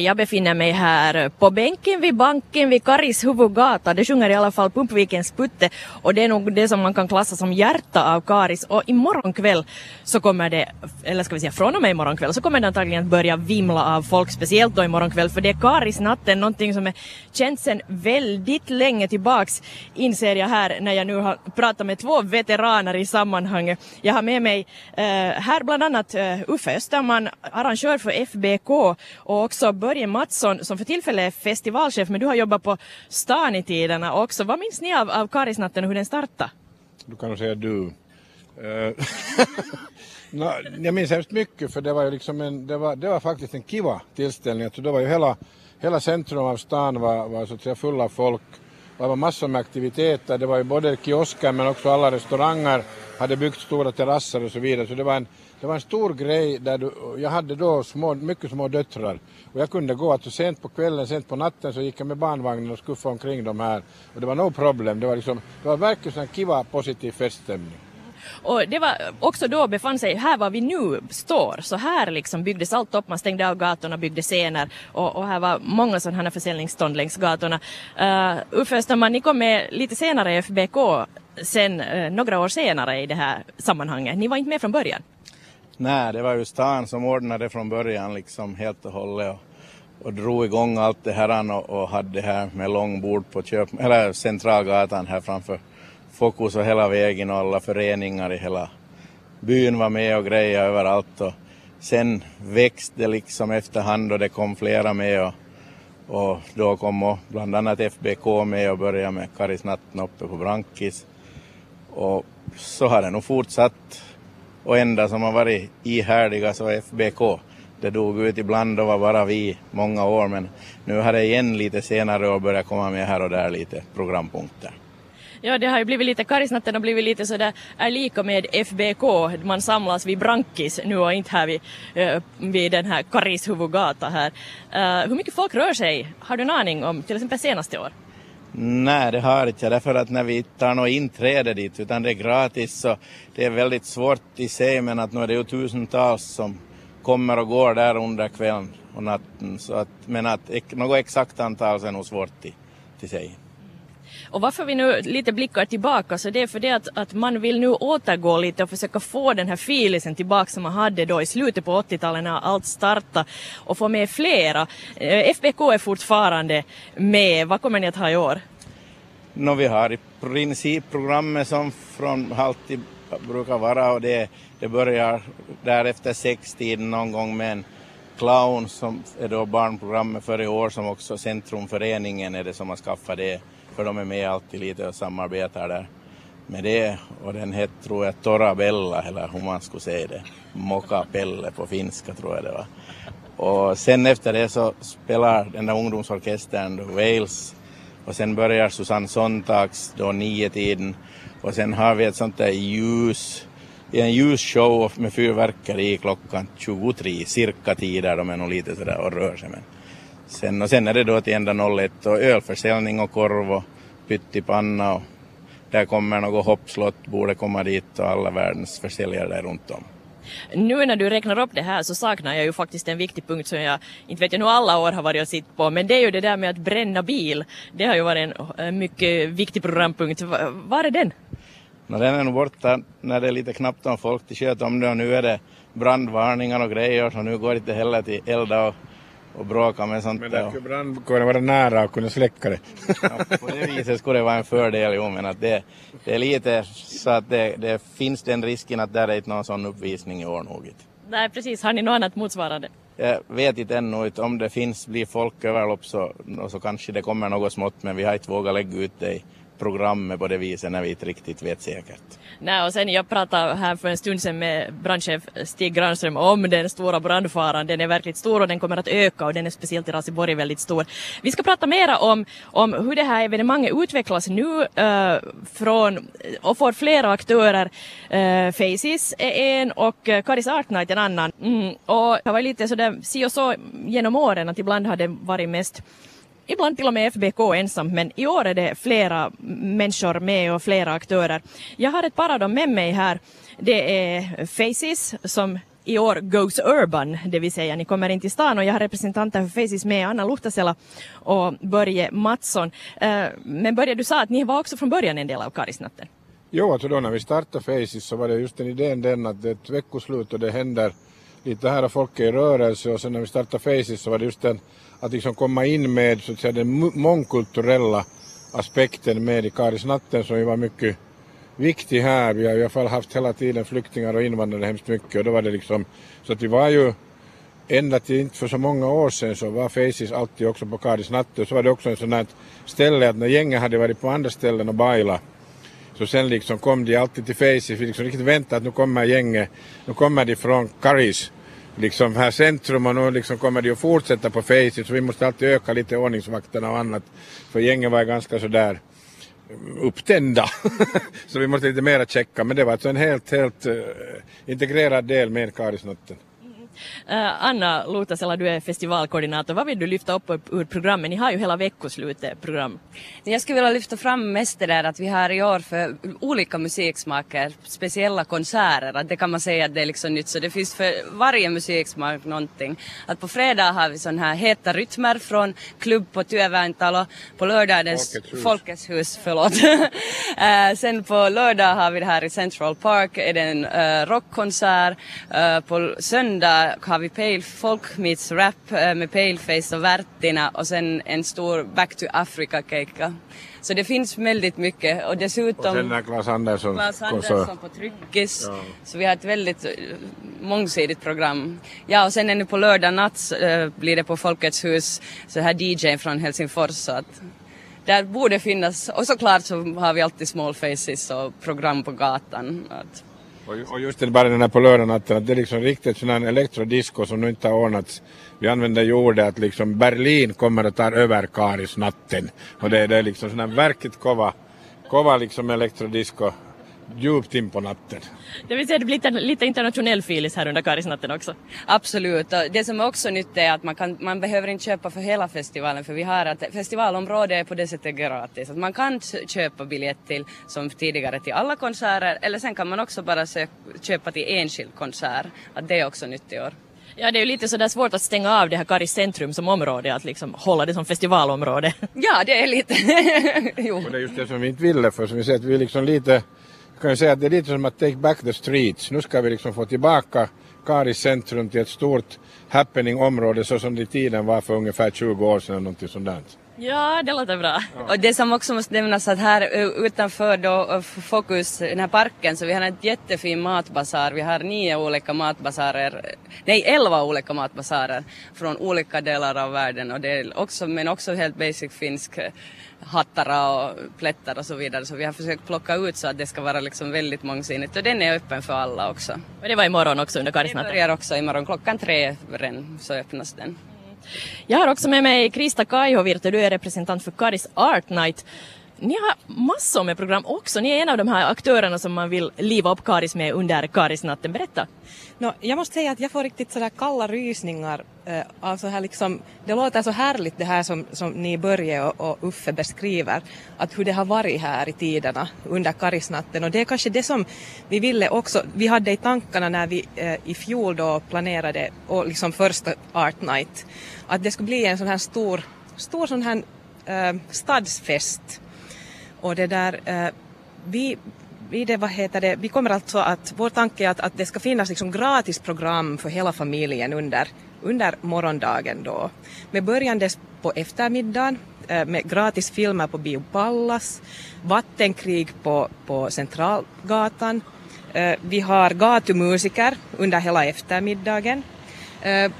Jag befinner mig här på bänken vid banken vid Karis huvudgata. Det sjunger i alla fall Pumpvikens Putte och det är nog det som man kan klassa som hjärta av Karis. Och imorgon kväll så kommer det, eller ska vi säga från och med imorgon kväll, så kommer det antagligen att börja vimla av folk, speciellt då imorgon kväll, för det är Karisnatten, någonting som är känt sedan väldigt länge tillbaks, inser jag här när jag nu har pratat med två veteraner i sammanhanget. Jag har med mig eh, här bland annat eh, Uffe Österman, arrangör för FBK och också Börje Mattsson som för tillfället är festivalchef men du har jobbat på stan i tiderna också. Vad minns ni av, av Karisnatten och hur den startade? Du kan nog säga du. Eh, no, jag minns hemskt mycket för det var ju liksom en, det var, det var faktiskt en kiva tillställning. Så det var ju hela, hela centrum av stan var, var så att säga full av folk. Det var massor med aktiviteter. Det var ju både kiosker men också alla restauranger hade byggt stora terrasser och så vidare. Så det var en, det var en stor grej där du, jag hade då små, mycket små döttrar och jag kunde gå, alltså sent på kvällen, sent på natten så gick jag med barnvagnen och skuffade omkring de här och det var no problem, det var liksom, det var verkligen en kiva positiv feststämning. Och det var också då befann sig, här var vi nu står, så här liksom byggdes allt upp, man stängde av gatorna, byggde scener och, och här var många sådana här försäljningsstånd längs gatorna. Uh, Uffe Österman, ni kom med lite senare i FBK, sen uh, några år senare i det här sammanhanget. Ni var inte med från början? Nej, det var ju stan som ordnade från början liksom helt och hållet och, och drog igång allt det här och, och hade det här med långbord på köp, eller Centralgatan här framför Fokus och hela vägen och alla föreningar i hela byn var med och grejade överallt och sen växte det liksom efterhand och det kom flera med och, och då kom bland annat FBK med och började med Karisnatten uppe på Brankis och så har det nog fortsatt och enda som har varit ihärdiga så är FBK. Det dog ut ibland och var bara vi många år men nu har det igen lite senare år börjat komma med här och där lite programpunkter. Ja, det har ju blivit lite, Karisnatten har blivit lite sådär, är lika med FBK, man samlas vid Brankis nu och inte här vid, eh, vid den här Karishuvudgata här. Uh, hur mycket folk rör sig, har du en aning om, till exempel senaste år? Nej, det har inte jag därför att när vi tar något inträde dit utan det är gratis så det är väldigt svårt i sig men att nu är det ju tusentals som kommer och går där under kvällen och natten så att men att något exakt antal är nog svårt till, till sig. Och varför vi nu lite blickar tillbaka så det är för det att, att man vill nu återgå lite och försöka få den här filisen tillbaka som man hade då i slutet på 80-talet när allt startade och få med flera. Eh, FBK är fortfarande med. Vad kommer ni att ha i år? No, vi har i princip programmet som från alltid brukar vara och det, det börjar där efter sextiden någon gång med en clown som är då barnprogrammet för i år som också Centrumföreningen är det som har skaffat det för de är med alltid lite och samarbetar där. Med det och den hette tror jag Torabella eller hur man skulle säga det, Mokapelle på finska tror jag det var. Och sen efter det så spelar den där ungdomsorkestern Wales. Och sen börjar Susanne Sontags då nio tiden och sen har vi ett sånt där ljus en ljusshow med fyrverkeri klockan 23 cirka tider, de är nog lite sådär och rör sig men Sen, och sen är det då till ända 01 och ölförsäljning och korv och pyttipanna och där kommer något hoppslott, borde komma dit och alla världens försäljare där runt om. Nu när du räknar upp det här så saknar jag ju faktiskt en viktig punkt som jag, inte vet jag nu alla år har varit och sitt på, men det är ju det där med att bränna bil. Det har ju varit en mycket viktig programpunkt. Var är den? No, den är nog borta när det är lite knappt om folk till sköt om det och nu är det brandvarningar och grejer så nu går det inte heller till elda och och bråka med sånt Men där skulle brandkåren vara nära och kunna släcka det. ja, på det viset skulle det vara en fördel, jo, men att det, det är lite så att det, det finns den risken att där är inte någon sån uppvisning i år nog. Nej, precis. Har ni något annat motsvarande? Jag vet inte ännu, om det finns, blir folköverlopp så, så kanske det kommer något smått, men vi har inte vågat lägga ut det i programmet på det viset när vi inte riktigt vet säkert. Nej, och sen jag pratade här för en stund sedan med brandchef Stig Granström om den stora brandfaran. Den är verkligt stor och den kommer att öka och den är speciellt i Raseborg väldigt stor. Vi ska prata mera om, om hur det här evenemanget utvecklas nu äh, från och får flera aktörer. Äh, Faces är en och eh, Karis Artnight en annan. Mm, och det var lite sådär si och så genom åren att ibland har det varit mest ibland till och med FBK ensam, men i år är det flera människor med och flera aktörer. Jag har ett par av dem med mig här. Det är Faces som i år goes urban, det vill säga ni kommer in till stan och jag har representanter för Faces med Anna Luhtasela och Börje Mattsson. Eh, men Börje, du sa att ni var också från början en del av Karisnatten. Jo, alltså då när vi startade Faces så var det just den idén den att det är ett veckoslut och det händer lite här och folk är i rörelse och sen när vi startade Faces så var det just den att liksom komma in med så att säga den mångkulturella aspekten med i Karisnatten som ju var mycket viktig här. Vi har i alla fall haft hela tiden flyktingar och invandrare hemskt mycket och då var det liksom så att vi var ju ända till inte för så många år sedan så var Faces alltid också på Karisnatten och så var det också en sån här ställe att när gänget hade varit på andra ställen och bailat så sen liksom kom de alltid till Faces, vi liksom riktigt väntade att nu kommer gänget, nu kommer de från Karis liksom här centrum och nu liksom kommer det att fortsätta på Faces så vi måste alltid öka lite ordningsvakterna och annat för gängen var ganska sådär upptända. så vi måste lite mera checka men det var alltså en helt, helt uh, integrerad del med Karisnatten. Uh, Anna Lutasela, du är festivalkoordinator. Vad vill du lyfta upp ur programmet? Ni har ju hela veckoslutet program. Jag skulle vilja lyfta fram mest det där att vi har i år för olika musiksmaker speciella konserter. Att det kan man säga att det är liksom nytt. Så det finns för varje musiksmak någonting. Att på fredag har vi sån här heta rytmer från klubb på Työvärntalo. På lördag är det Folkets hus. Folkets hus, förlåt. uh, sen på lördag har vi det här i Central Park är det en uh, rockkonsert. Uh, på söndag har vi pale, folk meets rap uh, med Paleface och Värtina och sen en stor Back to Africa-keikka. Så det finns väldigt mycket och Och dessutom sen när Claes Andersson konsert. Andersson på Tryckis. Ja. Så vi har ett väldigt eh, mångsidigt program. Ja och sen ännu på lördag natt eh, blir det på Folkets hus så här DJ från Helsingfors så att där borde finnas och såklart så har vi alltid small faces och program på gatan. Att, Och, och just det bara den här på lördagnatten att det är liksom riktigt sån här elektrodisco som nu inte har ordnats. Vi använder ju ordet att liksom Berlin kommer att ta över Karisnatten. Och det, det är liksom sån här verkligt kova, kova liksom elektrodisco djupt in på natten. Det vill säga det blir lite, lite internationell filis här under Karisnatten också. Absolut. Och det som är också nytt är att man, kan, man behöver inte köpa för hela festivalen för vi har att festivalområdet är på det sättet gratis. Att man kan köpa biljett till som tidigare till alla konserter eller sen kan man också bara sök, köpa till enskild konsert. Att det är också nytt i år. Ja, det är ju lite sådär svårt att stänga av det här Karis centrum som område, att liksom hålla det som festivalområde. Ja, det är lite... jo. Och det är just det som vi inte ville för som vi säger att vi liksom lite, kan ju säga att det är lite som att take back the streets. Nu ska vi liksom få tillbaka Karis centrum till ett stort happening-område så som det i tiden var för ungefär 20 år sedan eller någonting sådant. Ja, det låter bra. Och det som också måste nämnas att här eh, utanför då eh, Fokus, den här parken, så vi har en jättefin matbasar. Vi har nio olika matbasarer, nej elva olika matbasarer från olika delar av världen och det är också, men också helt basic finsk eh, hattar och plättar och så vidare. Så vi har försökt plocka ut så att det ska vara liksom väldigt mångsidigt och den är öppen för alla också. Och det var imorgon också under Det Karisnatten. börjar också imorgon klockan tre redan så öppnas den. Jag har också med mig Krista Kaihovirta, du är representant för Karis Art Night. Ni har massor med program också. Ni är en av de här aktörerna som man vill liva upp Karis med under Karisnatten. Berätta. No, jag måste säga att jag får riktigt sådär kalla rysningar eh, alltså här liksom, det låter så härligt det här som, som ni Börje och, och Uffe beskriver, att hur det har varit här i tiderna under Karisnatten och det är kanske det som vi ville också, vi hade i tankarna när vi eh, i fjol då planerade och liksom första Art Night, att det skulle bli en sån här stor, stor sån här eh, stadsfest och det där, eh, vi, vi, det, vad heter det, vi kommer alltså att, vår tanke är att, att det ska finnas liksom gratis program för hela familjen under, under morgondagen då. Med början på eftermiddagen eh, med gratis filmer på Bio Pallas, vattenkrig på, på Centralgatan, eh, vi har gatumusiker under hela eftermiddagen. Eh,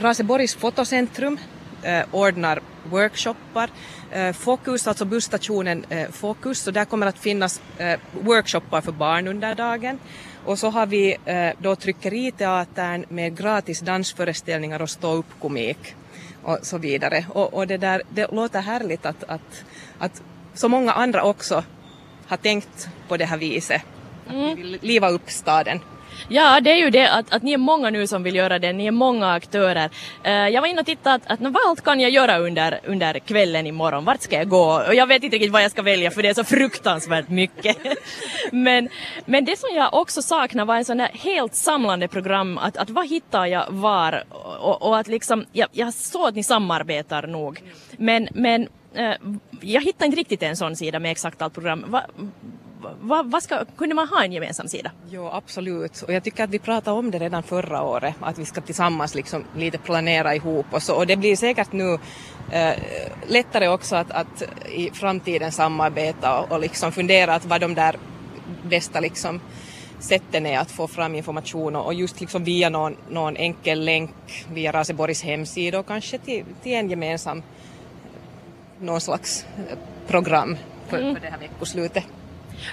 Raseborgs fotocentrum eh, ordnar workshoppar. Eh, Fokus, alltså busstationen eh, Fokus, så där kommer att finnas eh, workshoppar för barn under dagen. Och så har vi då Tryckeriteatern med gratis dansföreställningar och ståuppkomik och så vidare. Och, och det, där, det låter härligt att, att, att så många andra också har tänkt på det här viset. Att vi vill liva upp staden. Ja, det är ju det att, att ni är många nu som vill göra det, ni är många aktörer. Uh, jag var inne och tittade att, att vad allt kan jag göra under, under kvällen imorgon, vart ska jag gå? Och jag vet inte riktigt vad jag ska välja för det är så fruktansvärt mycket. men, men det som jag också saknar var en sån där helt samlande program, att, att vad hittar jag var? Och, och att liksom, jag, jag såg att ni samarbetar nog. Men, men uh, jag hittar inte riktigt en sån sida med exakt allt program. Va, vad, vad ska, kunde man ha en gemensam sida? Jo, absolut. Och jag tycker att vi pratade om det redan förra året, att vi ska tillsammans liksom lite planera ihop och så. Och det blir säkert nu eh, lättare också att, att i framtiden samarbeta och, och liksom fundera att vad de där bästa liksom sätten är att få fram information och just liksom via någon, någon enkel länk via Raseborgs hemsida och kanske till, till en gemensam någon slags program för, mm. för det här veckoslutet.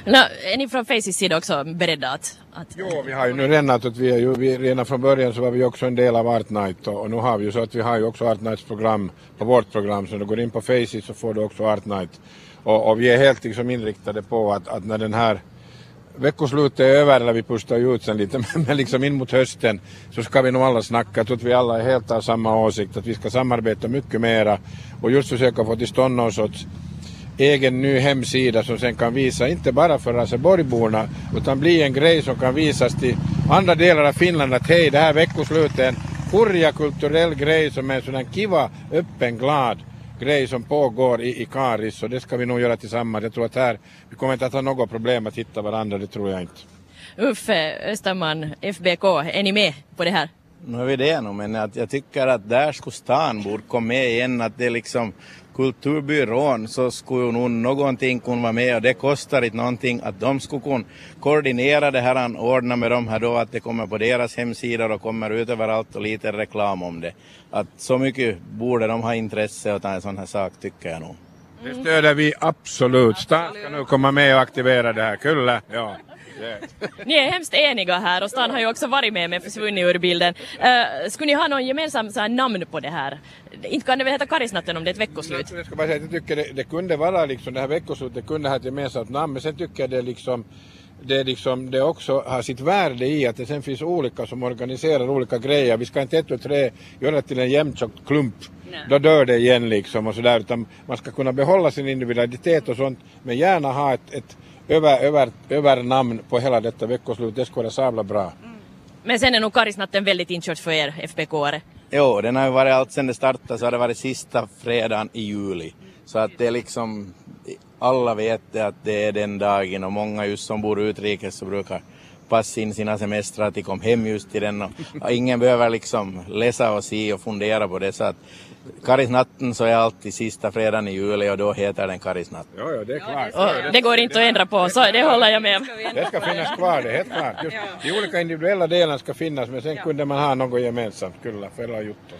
No, är ni från Faces sida också beredda att, att... Jo, vi har ju nu redan att vi är ju, vi, redan från början så var vi också en del av Art Night och, och, nu har vi ju så att vi har ju också Art Nights program på vårt program. Så när du går in på Faces så får du också Art Night. Och, och vi är helt liksom inriktade på att, att när den här veckoslutet är över eller vi pustar ju ut sen lite men liksom in mot hösten så ska vi nog alla snacka. Jag tror att vi alla är helt av samma åsikt att vi ska samarbeta mycket mera och just försöka få till stånd någon sorts egen ny hemsida som sen kan visa inte bara för Raseborgborna utan bli en grej som kan visas till andra delar av Finland att hej det här veckoslutet är en kurja kulturell grej som är en sån kiva, öppen, glad grej som pågår i, i Karis och det ska vi nog göra tillsammans. Jag tror att här, vi kommer inte att ha något problem att hitta varandra, det tror jag inte. Uffe Österman, FBK, är ni med på det här? Nu är vi det nog, men att jag tycker att där skulle stan borde komma med igen, att det liksom kulturbyrån så skulle nog någonting kunna vara med och det kostar inte någonting att de skulle kunna koordinera det här, ordna med dem här då att det kommer på deras hemsidor och kommer ut överallt och lite reklam om det. Att så mycket borde de ha intresse av en sån här sak tycker jag nog. Det stöder vi absolut. Stan ska nu komma med och aktivera det här. Kulle, ja. Ni är hemskt eniga här och stan har ju också varit med men försvunnit ur bilden. Uh, skulle ni ha någon gemensam så här, namn på det här? Inte kan det väl heta Karisnatten om det är ett veckoslut? Jag ska bara säga att jag tycker det, det kunde vara liksom det här veckoslutet kunde ha ett gemensamt namn men sen tycker jag det liksom det, liksom, det också har sitt värde i att det sen finns olika som organiserar olika grejer. Vi ska inte ett och tre göra till en jämntjockt klump. Nej. Då dör det igen liksom och sådär. Utan man ska kunna behålla sin individualitet och sånt men gärna ha ett, ett över, över, över namn på hela detta veckoslut. Det skulle vara sabla bra. Mm. Men sen är nog Karisnatten väldigt inkört för er FBK-are. Jo, den har ju varit allt sen det startade så har det varit sista fredagen i juli. Så att det är liksom, alla vet det att det är den dagen och många just som bor utrikes så brukar passa in sina semestrar att de kom hem just till den och ingen behöver liksom läsa och se och fundera på det så att Karisnatten så är alltid sista fredagen i juli och då heter den Karisnatt. Jo, jo, det är klart. Och det går inte att ändra på, så det håller jag med om. Det ska finnas kvar, det är helt klart. Just de olika individuella delarna ska finnas men sen kunde man ha något gemensamt, kyllä, för alla juttu.